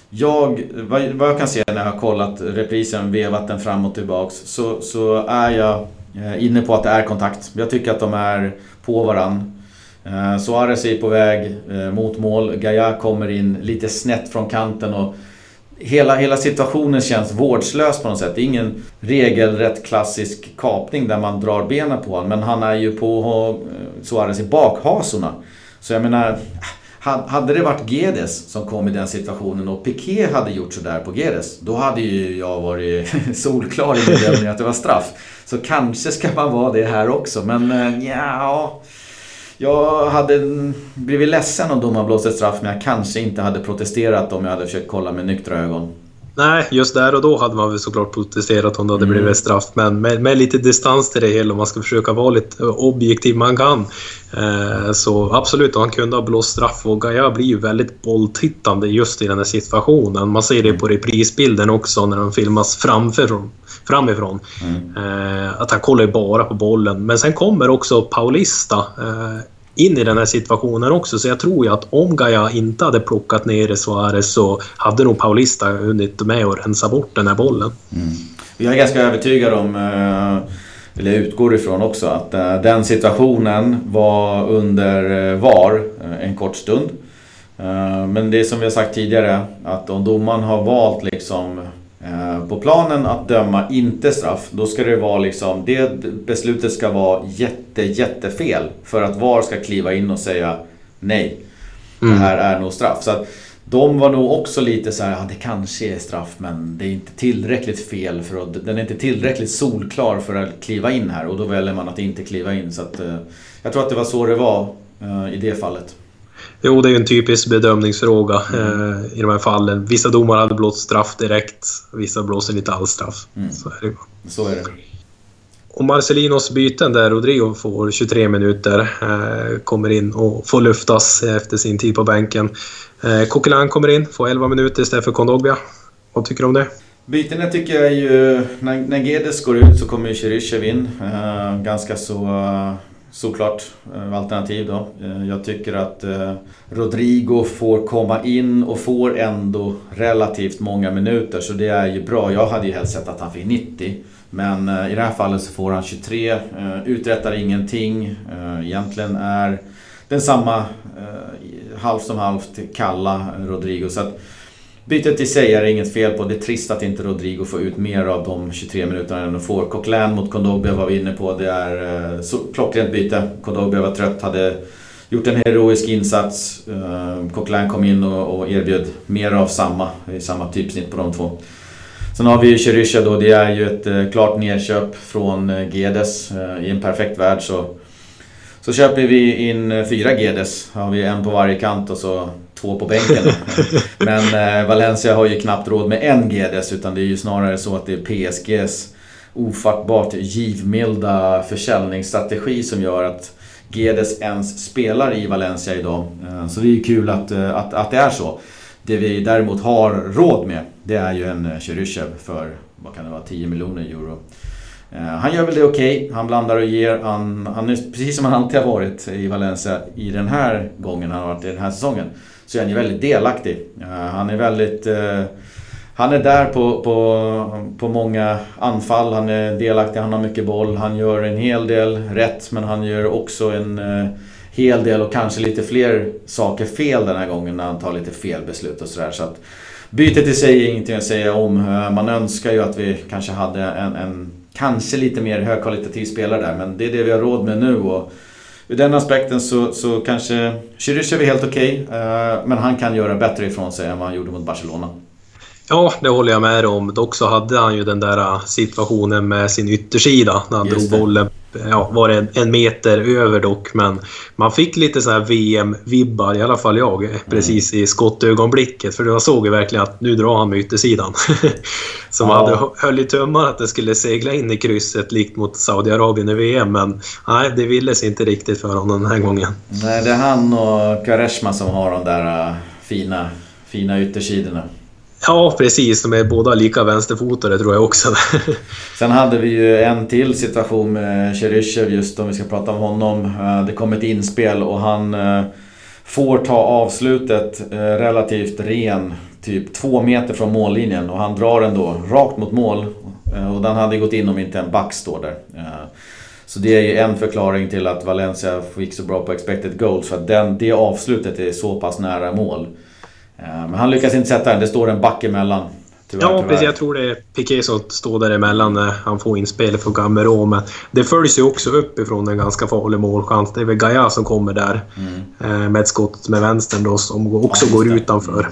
Jag, vad, vad jag kan se när jag har kollat reprisen, vevat den fram och tillbaks, så, så är jag eh, inne på att det är kontakt. Jag tycker att de är på varann. Eh, Suarez är på väg eh, mot mål, Gaia kommer in lite snett från kanten och hela, hela situationen känns vårdslös på något sätt. Det är ingen regelrätt klassisk kapning där man drar benen på honom. Men han är ju på eh, Suarez i bakhasorna. Så jag menar, hade det varit Gedes som kom i den situationen och Piqué hade gjort sådär på Gedes. Då hade ju jag varit (laughs) solklar i bedömningen att det var straff. Så kanske ska man vara det här också. Men eh, ja jag hade blivit ledsen om domaren blåste straff men jag kanske inte hade protesterat om jag hade försökt kolla med nyktra ögon. Nej, just där och då hade man väl såklart protesterat om det hade mm. blivit straff. Men med, med, lite distans till det hela, om man ska försöka vara lite objektiv man kan. Eh, så absolut, han kunde ha blåst straff och Gaia blir ju väldigt bolltittande just i den här situationen. Man ser det på reprisbilden också när de filmas framför, framifrån. Mm. Eh, att han kollar ju bara på bollen. Men sen kommer också Paulista eh, in i den här situationen också. Så jag tror ju att om Gaia inte hade plockat ner Suarez så hade nog Paulista hunnit med och rensa bort den här bollen. Mm. Jag är ganska övertygad om, eh, eller jag utgår ifrån också, att eh, den situationen var under eh, VAR en kort stund. Men det är som vi har sagt tidigare, att om domaren har valt liksom på planen att döma inte straff, då ska det vara liksom, det beslutet ska vara jätte, jättefel för att VAR ska kliva in och säga nej. Det Mm. här är nog straff. Så att de var nog också lite så här, ja det kanske är straff men det är inte tillräckligt fel för att, den är inte tillräckligt solklar för att kliva in här och då väljer man att inte kliva in. Så att, eh, jag tror att det var så det var eh, i det fallet. Jo, det är ju en typisk bedömningsfråga eh, i de här fallen. Vissa domare hade blåst straff direkt, vissa blåser inte alls straff. Mm. Så är det. Så är det. Och Marcelinos byten där Rodrigo får 23 minuter, eh, kommer in och får luftas efter sin tid på bänken. Eh, Coquelin kommer in, får 11 minuter istället för Kondogbia. Vad tycker du om det? Bytena tycker jag är ju, när, när Gedes går ut så kommer ju Cheryshev in. Eh, ganska så såklart eh, alternativ då. Eh, jag tycker att eh, Rodrigo får komma in och får ändå relativt många minuter så det är ju bra. Jag hade ju helst sett att han fick 90. Men i det här fallet så får han 23, uträttar ingenting. Egentligen är den samma halvt som halvt kalla Rodrigo. Så att Bytet i sig är det inget fel på. Det är trist att inte Rodrigo får ut mer av de 23 minuterna än han får. Coquelin mot Kondogbia var vi inne på. Det är eh, så- klockrent byte. Kondogbia var trött, hade gjort en heroisk insats. Eh, Coquelin kom in och, och erbjöd mer av samma. I samma typsnitt på de två. Sen har vi ju Cherysha då. Det är ju ett eh, klart nedköp från eh, Gedes. Eh, I en perfekt värld så, så köper vi in eh, fyra Gedes. Har vi en på varje kant och så två på bänken. (laughs) Men eh, Valencia har ju knappt råd med en Gedes utan det är ju snarare så att det är PSGs ofattbart givmilda försäljningsstrategi som gör att Gedes ens spelar i Valencia idag. Eh, Så det är ju kul att, eh, att, att det är så. Det vi däremot har råd med det är ju en eh, Cheryshev för, vad kan det vara, 10 miljoner euro. Han gör väl det okej, han blandar och ger. Han, han är precis som han alltid har varit i Valencia i den här gången han har varit i den här säsongen. Så är han ju väldigt delaktig. Han är väldigt... Eh, eh, han är där på, på, på många anfall, han är delaktig, han har mycket boll. Han gör en hel del rätt men han gör också en eh, hel del och kanske lite fler saker fel den här gången när han tar lite fel beslut och sådär. Så att bytet i sig är ingenting att säga om. Man önskar ju att vi kanske hade en, en kanske lite mer högkvalitativ spelare där men det är det vi har råd med nu. Och ur den aspekten så, så kanske Cheryshev är helt okej eh, men han kan göra bättre ifrån sig än vad han gjorde mot Barcelona. Ja, det håller jag med om. Dock så hade han ju den där äh, situationen med sin yttersida när han Just drog det. bollen. Ja, var det en, en meter över dock, men man fick lite så här VM-vibbar, i alla fall jag, Mm. precis i skottögonblicket. För jag såg ju verkligen att nu drar han med yttersidan. (laughs) så man Ja. hade höll i tummarna att det skulle segla in i krysset likt mot Saudiarabien i VM, men nej, det ville sig inte riktigt för honom den här gången. Nej, det är han och Kareshma som har de där äh, fina, fina yttersidorna. Ja, precis. De är båda lika vänsterfotade tror jag också. (laughs) Sen hade vi ju en till situation med Cheryshev just om vi ska prata om honom. Eh, det kom ett inspel och han eh, får ta avslutet eh, relativt ren, typ två meter från mållinjen och han drar den då rakt mot mål. Och den hade gått in om inte en back står där. Så det är ju en förklaring till att Valencia gick så bra på expected goals för att den, det avslutet är så pass nära mål. Eh, Men han lyckas inte sätta den, det står en back emellan. Tyvärr, Ja, tyvärr. precis. Jag tror det är Piqué som står däremellan när han får inspel från Gamero. Men det följs ju också upp ifrån en ganska farlig målchans. Det är väl Gaia som kommer där Mm. eh, med ett skott med vänstern då som också Ja, går det. utanför.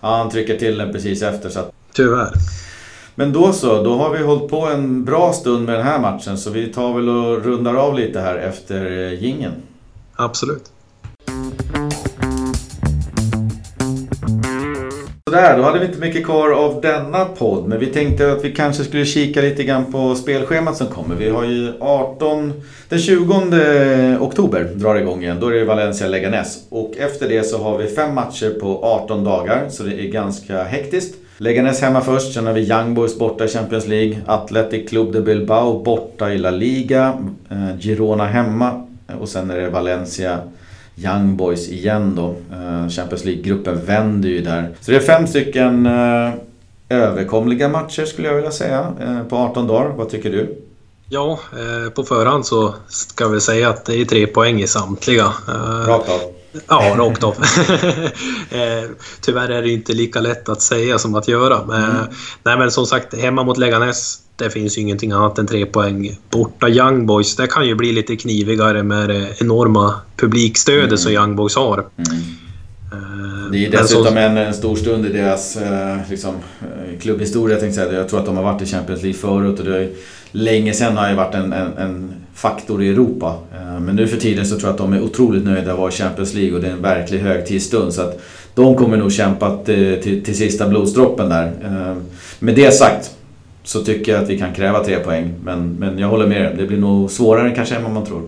Ja, han trycker till den precis efter. Så att... Tyvärr. Men då så, då har vi hållit på en bra stund med den här matchen så vi tar väl och rundar av lite här efter eh, jingeln. Absolut. Sådär, då hade vi inte mycket kvar av denna podd men vi tänkte att vi kanske skulle kika lite grann på spelschemat som kommer. Vi har ju 18... Den 20 oktober drar det igång igen. Då är det Valencia-Leganes. Och efter det så har vi fem matcher på 18 dagar så det är ganska hektiskt. Leganes hemma först, sen har vi Young Boys borta i Champions League. Athletic Club de Bilbao borta i La Liga. Eh, Girona hemma. Och sen är det Valencia Young Boys igen då. Eh, Champions League-gruppen vänder ju där. Så det är fem stycken eh, överkomliga matcher skulle jag vilja säga eh, på 18 dagar. Vad tycker du? Ja, på förhand så ska vi säga att det är tre poäng i samtliga. Rakt av. Ja, rakt av. (laughs) Tyvärr är det inte lika lätt att säga som att göra. Men, mm. Nej, men som sagt, hemma mot Leganes, det finns ju ingenting annat än tre poäng. Borta Young Boys, det kan ju bli lite knivigare med det enorma publikstödet mm. som Young Boys har. Mm. Eh, det är dessutom så... en, en stor stund i deras eh, liksom, klubbhistoria. Jag, säga. jag tror att de har varit i Champions League förut och det är, länge sedan har ju varit en, en, en faktor i Europa. Eh, men nu för tiden så tror jag att de är otroligt nöjda att vara i Champions League och det är en verklig högtidsstund. Så att de kommer nog kämpa till, till, till sista blodsdroppen där. Eh, med det sagt så tycker jag att vi kan kräva tre poäng. Men, men jag håller med Det blir nog svårare kanske än vad man tror.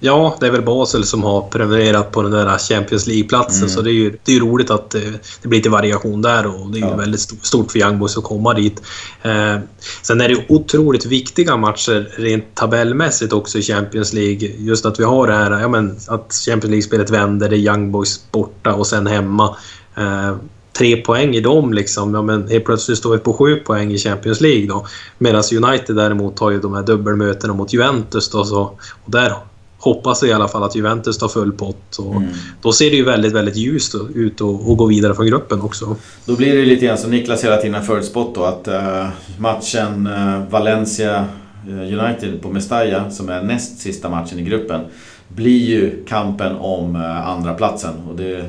Ja, det är väl Basel som har prenumererat på den där Champions League-platsen mm. så det är ju det är roligt att det, det blir lite variation där och det är ju ja. väldigt stort för Young Boys att komma dit. Eh, sen är det otroligt viktiga matcher rent tabellmässigt också i Champions League. Just att vi har det här, ja men att Champions League-spelet vänder, det är Young Boys borta och sen hemma. Eh, tre poäng i dem liksom. Ja, men helt plötsligt står vi på sju poäng i Champions League då. Medan United däremot har ju de här dubbelmötena mot Juventus då så, och där hoppas i alla fall att Juventus tar full pott. Och mm. Då ser det ju väldigt, väldigt ljust ut att gå vidare från gruppen också. Då blir det lite grann som Niklas hela tiden har förutspått då att uh, matchen uh, Valencia eh, United på Mestalla som är näst sista matchen i gruppen blir ju kampen om uh, andra platsen och det,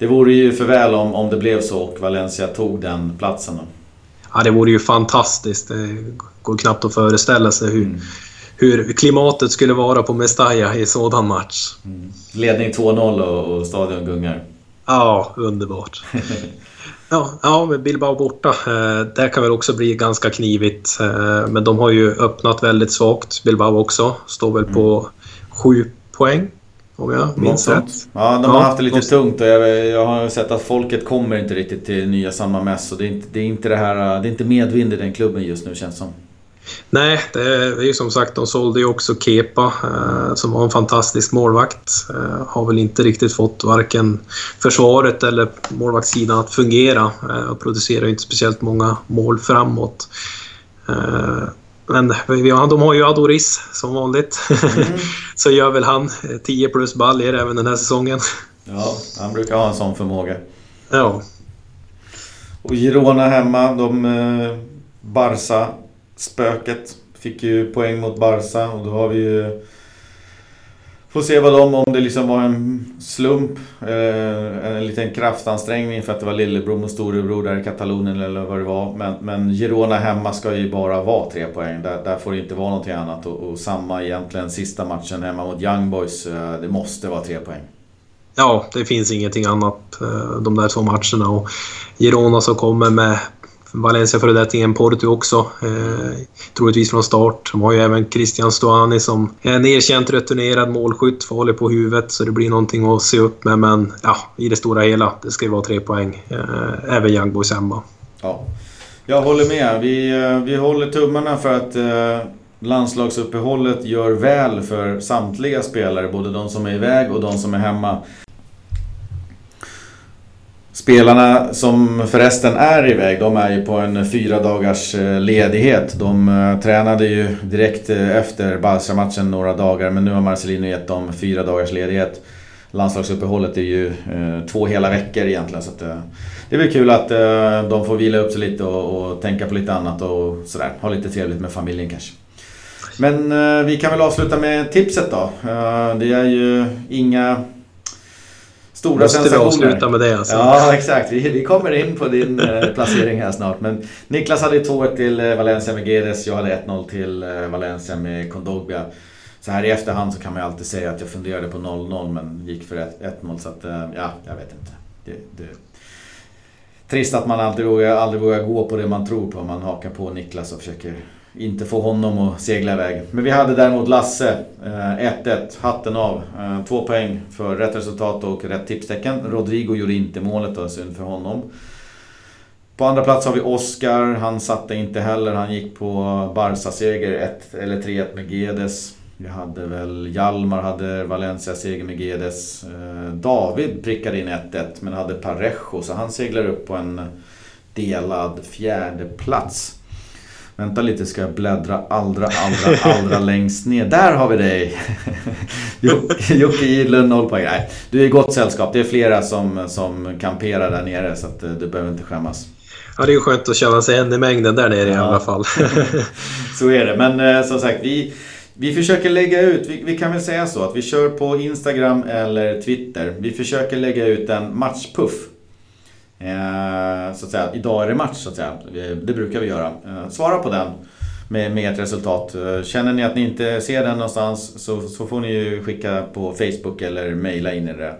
det vore ju för väl om, om det blev så och Valencia tog den platsen. Då. Ja, det vore ju fantastiskt. Det går knappt att föreställa sig hur, mm hur klimatet skulle vara på Mestalla i sådan match. Mm. Ledning 2-0 och, och stadion gungar. Ja, underbart. (laughs) ja, ja, med Bilbao borta. Eh, det kan väl också bli ganska knivigt. Eh, men de har ju öppnat väldigt svagt, Bilbao också. Står väl på mm. sju poäng. Om jag minns rätt. Ja, de har haft det lite måste... tungt och jag, jag, har sett att folket kommer inte riktigt till nya samma mäss. Det är inte det, är inte det här, det är inte medvind i den klubben just nu känns som. Nej, det är ju som sagt, de sålde ju också Kepa eh, som var en fantastisk målvakt. Eh, har väl inte riktigt fått varken försvaret eller målvaktssidan att fungera eh, och producerar inte speciellt många mål framåt. Eh, men ja, de har ju Adoris som vanligt. Mm. (laughs) Så gör väl han 10 plus baljer även den här säsongen. Ja, han brukar ha en sån förmåga. Ja. Och Girona hemma, de... Eh, Barca spöket fick ju poäng mot Barca och då har vi ju... Får se vad de, om det liksom var en slump, eh, en liten kraftansträngning för att det var lillebror mot storebror där i Katalonien eller vad det var. Men, men Girona hemma ska ju bara vara tre poäng. Där, där får det inte vara någonting annat. Och, och, samma egentligen sista matchen hemma mot Young Boys. Eh, det måste vara tre poäng. Ja, det finns ingenting annat eh, de där två matcherna. Och Girona som kommer med Valencia föredetingen Porto också. Eh, troligtvis från start. De har ju även Christian Stuani som är en erkänt returnerad målskytt, farlig på huvudet, så det blir någonting att se upp med. Men ja, i det stora hela, det ska ju vara tre poäng. Eh, även Young Boys hemma. Ja, jag håller med. Vi, eh, vi håller tummarna för att eh, landslagsuppehållet gör väl för samtliga spelare, både de som är iväg och de som är hemma. Spelarna som förresten är iväg, de är ju på en fyra dagars eh, ledighet. De eh, tränade ju direkt eh, efter Barca-matchen några dagar, men nu har Marcelino gett dem fyra dagars ledighet. Landslagsuppehållet är ju två hela veckor egentligen, så att, det är väl kul att de får vila upp sig lite och, och, tänka på lite annat och sådär. Ha lite trevligt med familjen kanske. Men vi kan väl avsluta med tipset då. det är ju inga Stora Måste sensationer. Måste vi avsluta med det alltså? Ja, exakt. Vi, vi kommer in på din eh, (laughs) placering här snart. Men Niklas hade 2-1 till eh, Valencia med Gedes. Jag hade 1-0 till eh, Valencia med Kondogbia. Så här i efterhand så kan man ju alltid säga att jag funderade på 0-0 men gick för 1-0 så att, ja, jag vet inte. Det, det... Trist att man aldrig vågar, aldrig vågar gå på det man tror på. Man hakar på Niklas och försöker inte få honom att segla iväg. Men vi hade däremot Lasse, 1-1, eh, hatten av. Eh, två poäng för rätt resultat och rätt tipstecken. Rodrigo gjorde inte målet och synd för honom. På andra plats har vi Oskar, han satte inte heller. Han gick på Barca-seger 1 eller 3-1 med Gedes. Vi hade väl Hjalmar hade Valencia-seger med Gedes. Eh, David prickade in 1-1 men hade Parejo så han seglar upp på en delad fjärde plats. Vänta lite ska jag bläddra allra, allra, allra (laughs) längst ner. Där har vi dig! (laughs) Jocke Gidlund, noll poäng. Nej, du är i gott sällskap. Det är flera som, som kamperar där nere så att eh, du behöver inte skämmas. Ja, det är ju skönt att känna sig en i mängden där nere ja. i alla fall. (laughs) så är det. Men eh, som sagt, vi, vi försöker lägga ut, vi, vi, kan väl säga så att vi kör på Instagram eller Twitter. Vi försöker lägga ut en matchpuff. Eh, så att säga, idag är det match så att säga. Det brukar vi göra. Eh, svara på den med, med ett resultat. Eh, känner ni att ni inte ser den någonstans så, så får ni ju skicka på Facebook eller mejla in era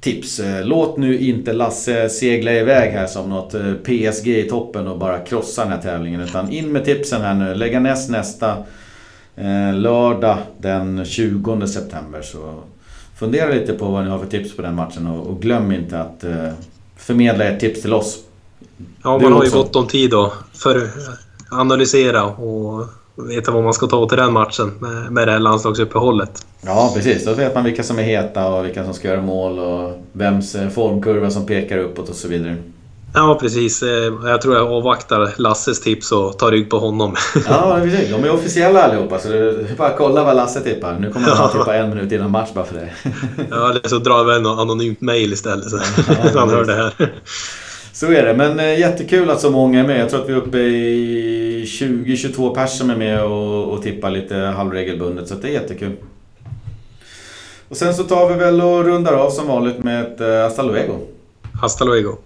tips. Låt nu inte Lasse segla iväg här som något PSG i toppen och bara krossa den här tävlingen. Utan in med tipsen här nu. Lägga näst nästa lördag den 20 september. Så fundera lite på vad ni har för tips på den matchen och, och glöm inte att eh, förmedla ert tips till oss. Ja, man har ju gott om tid då för analysera och veta vad man ska ta till den matchen med, med det här landslagsuppehållet. Ja, precis. Då vet man vilka som är heta och vilka som ska göra mål och vems formkurva som pekar uppåt och så vidare. Ja, precis. Eh, jag tror jag avvaktar Lasses tips och tar rygg på honom. Ja, (laughs) precis. De är officiella allihopa så du bara kolla vad Lasse tippar. Nu kommer han att tippa en minut innan match bara för det. (laughs) Ja, eller så drar vi en anonymt mail istället så ja, (laughs) han hör det här. Så är det, men eh, jättekul att så många är med. Jag tror att vi är uppe i 20-22 pers som är med och, och tippar lite halvregelbundet, så det är jättekul. Och sen så tar vi väl och rundar av som vanligt med ett uh, hasta luego. Hasta luego.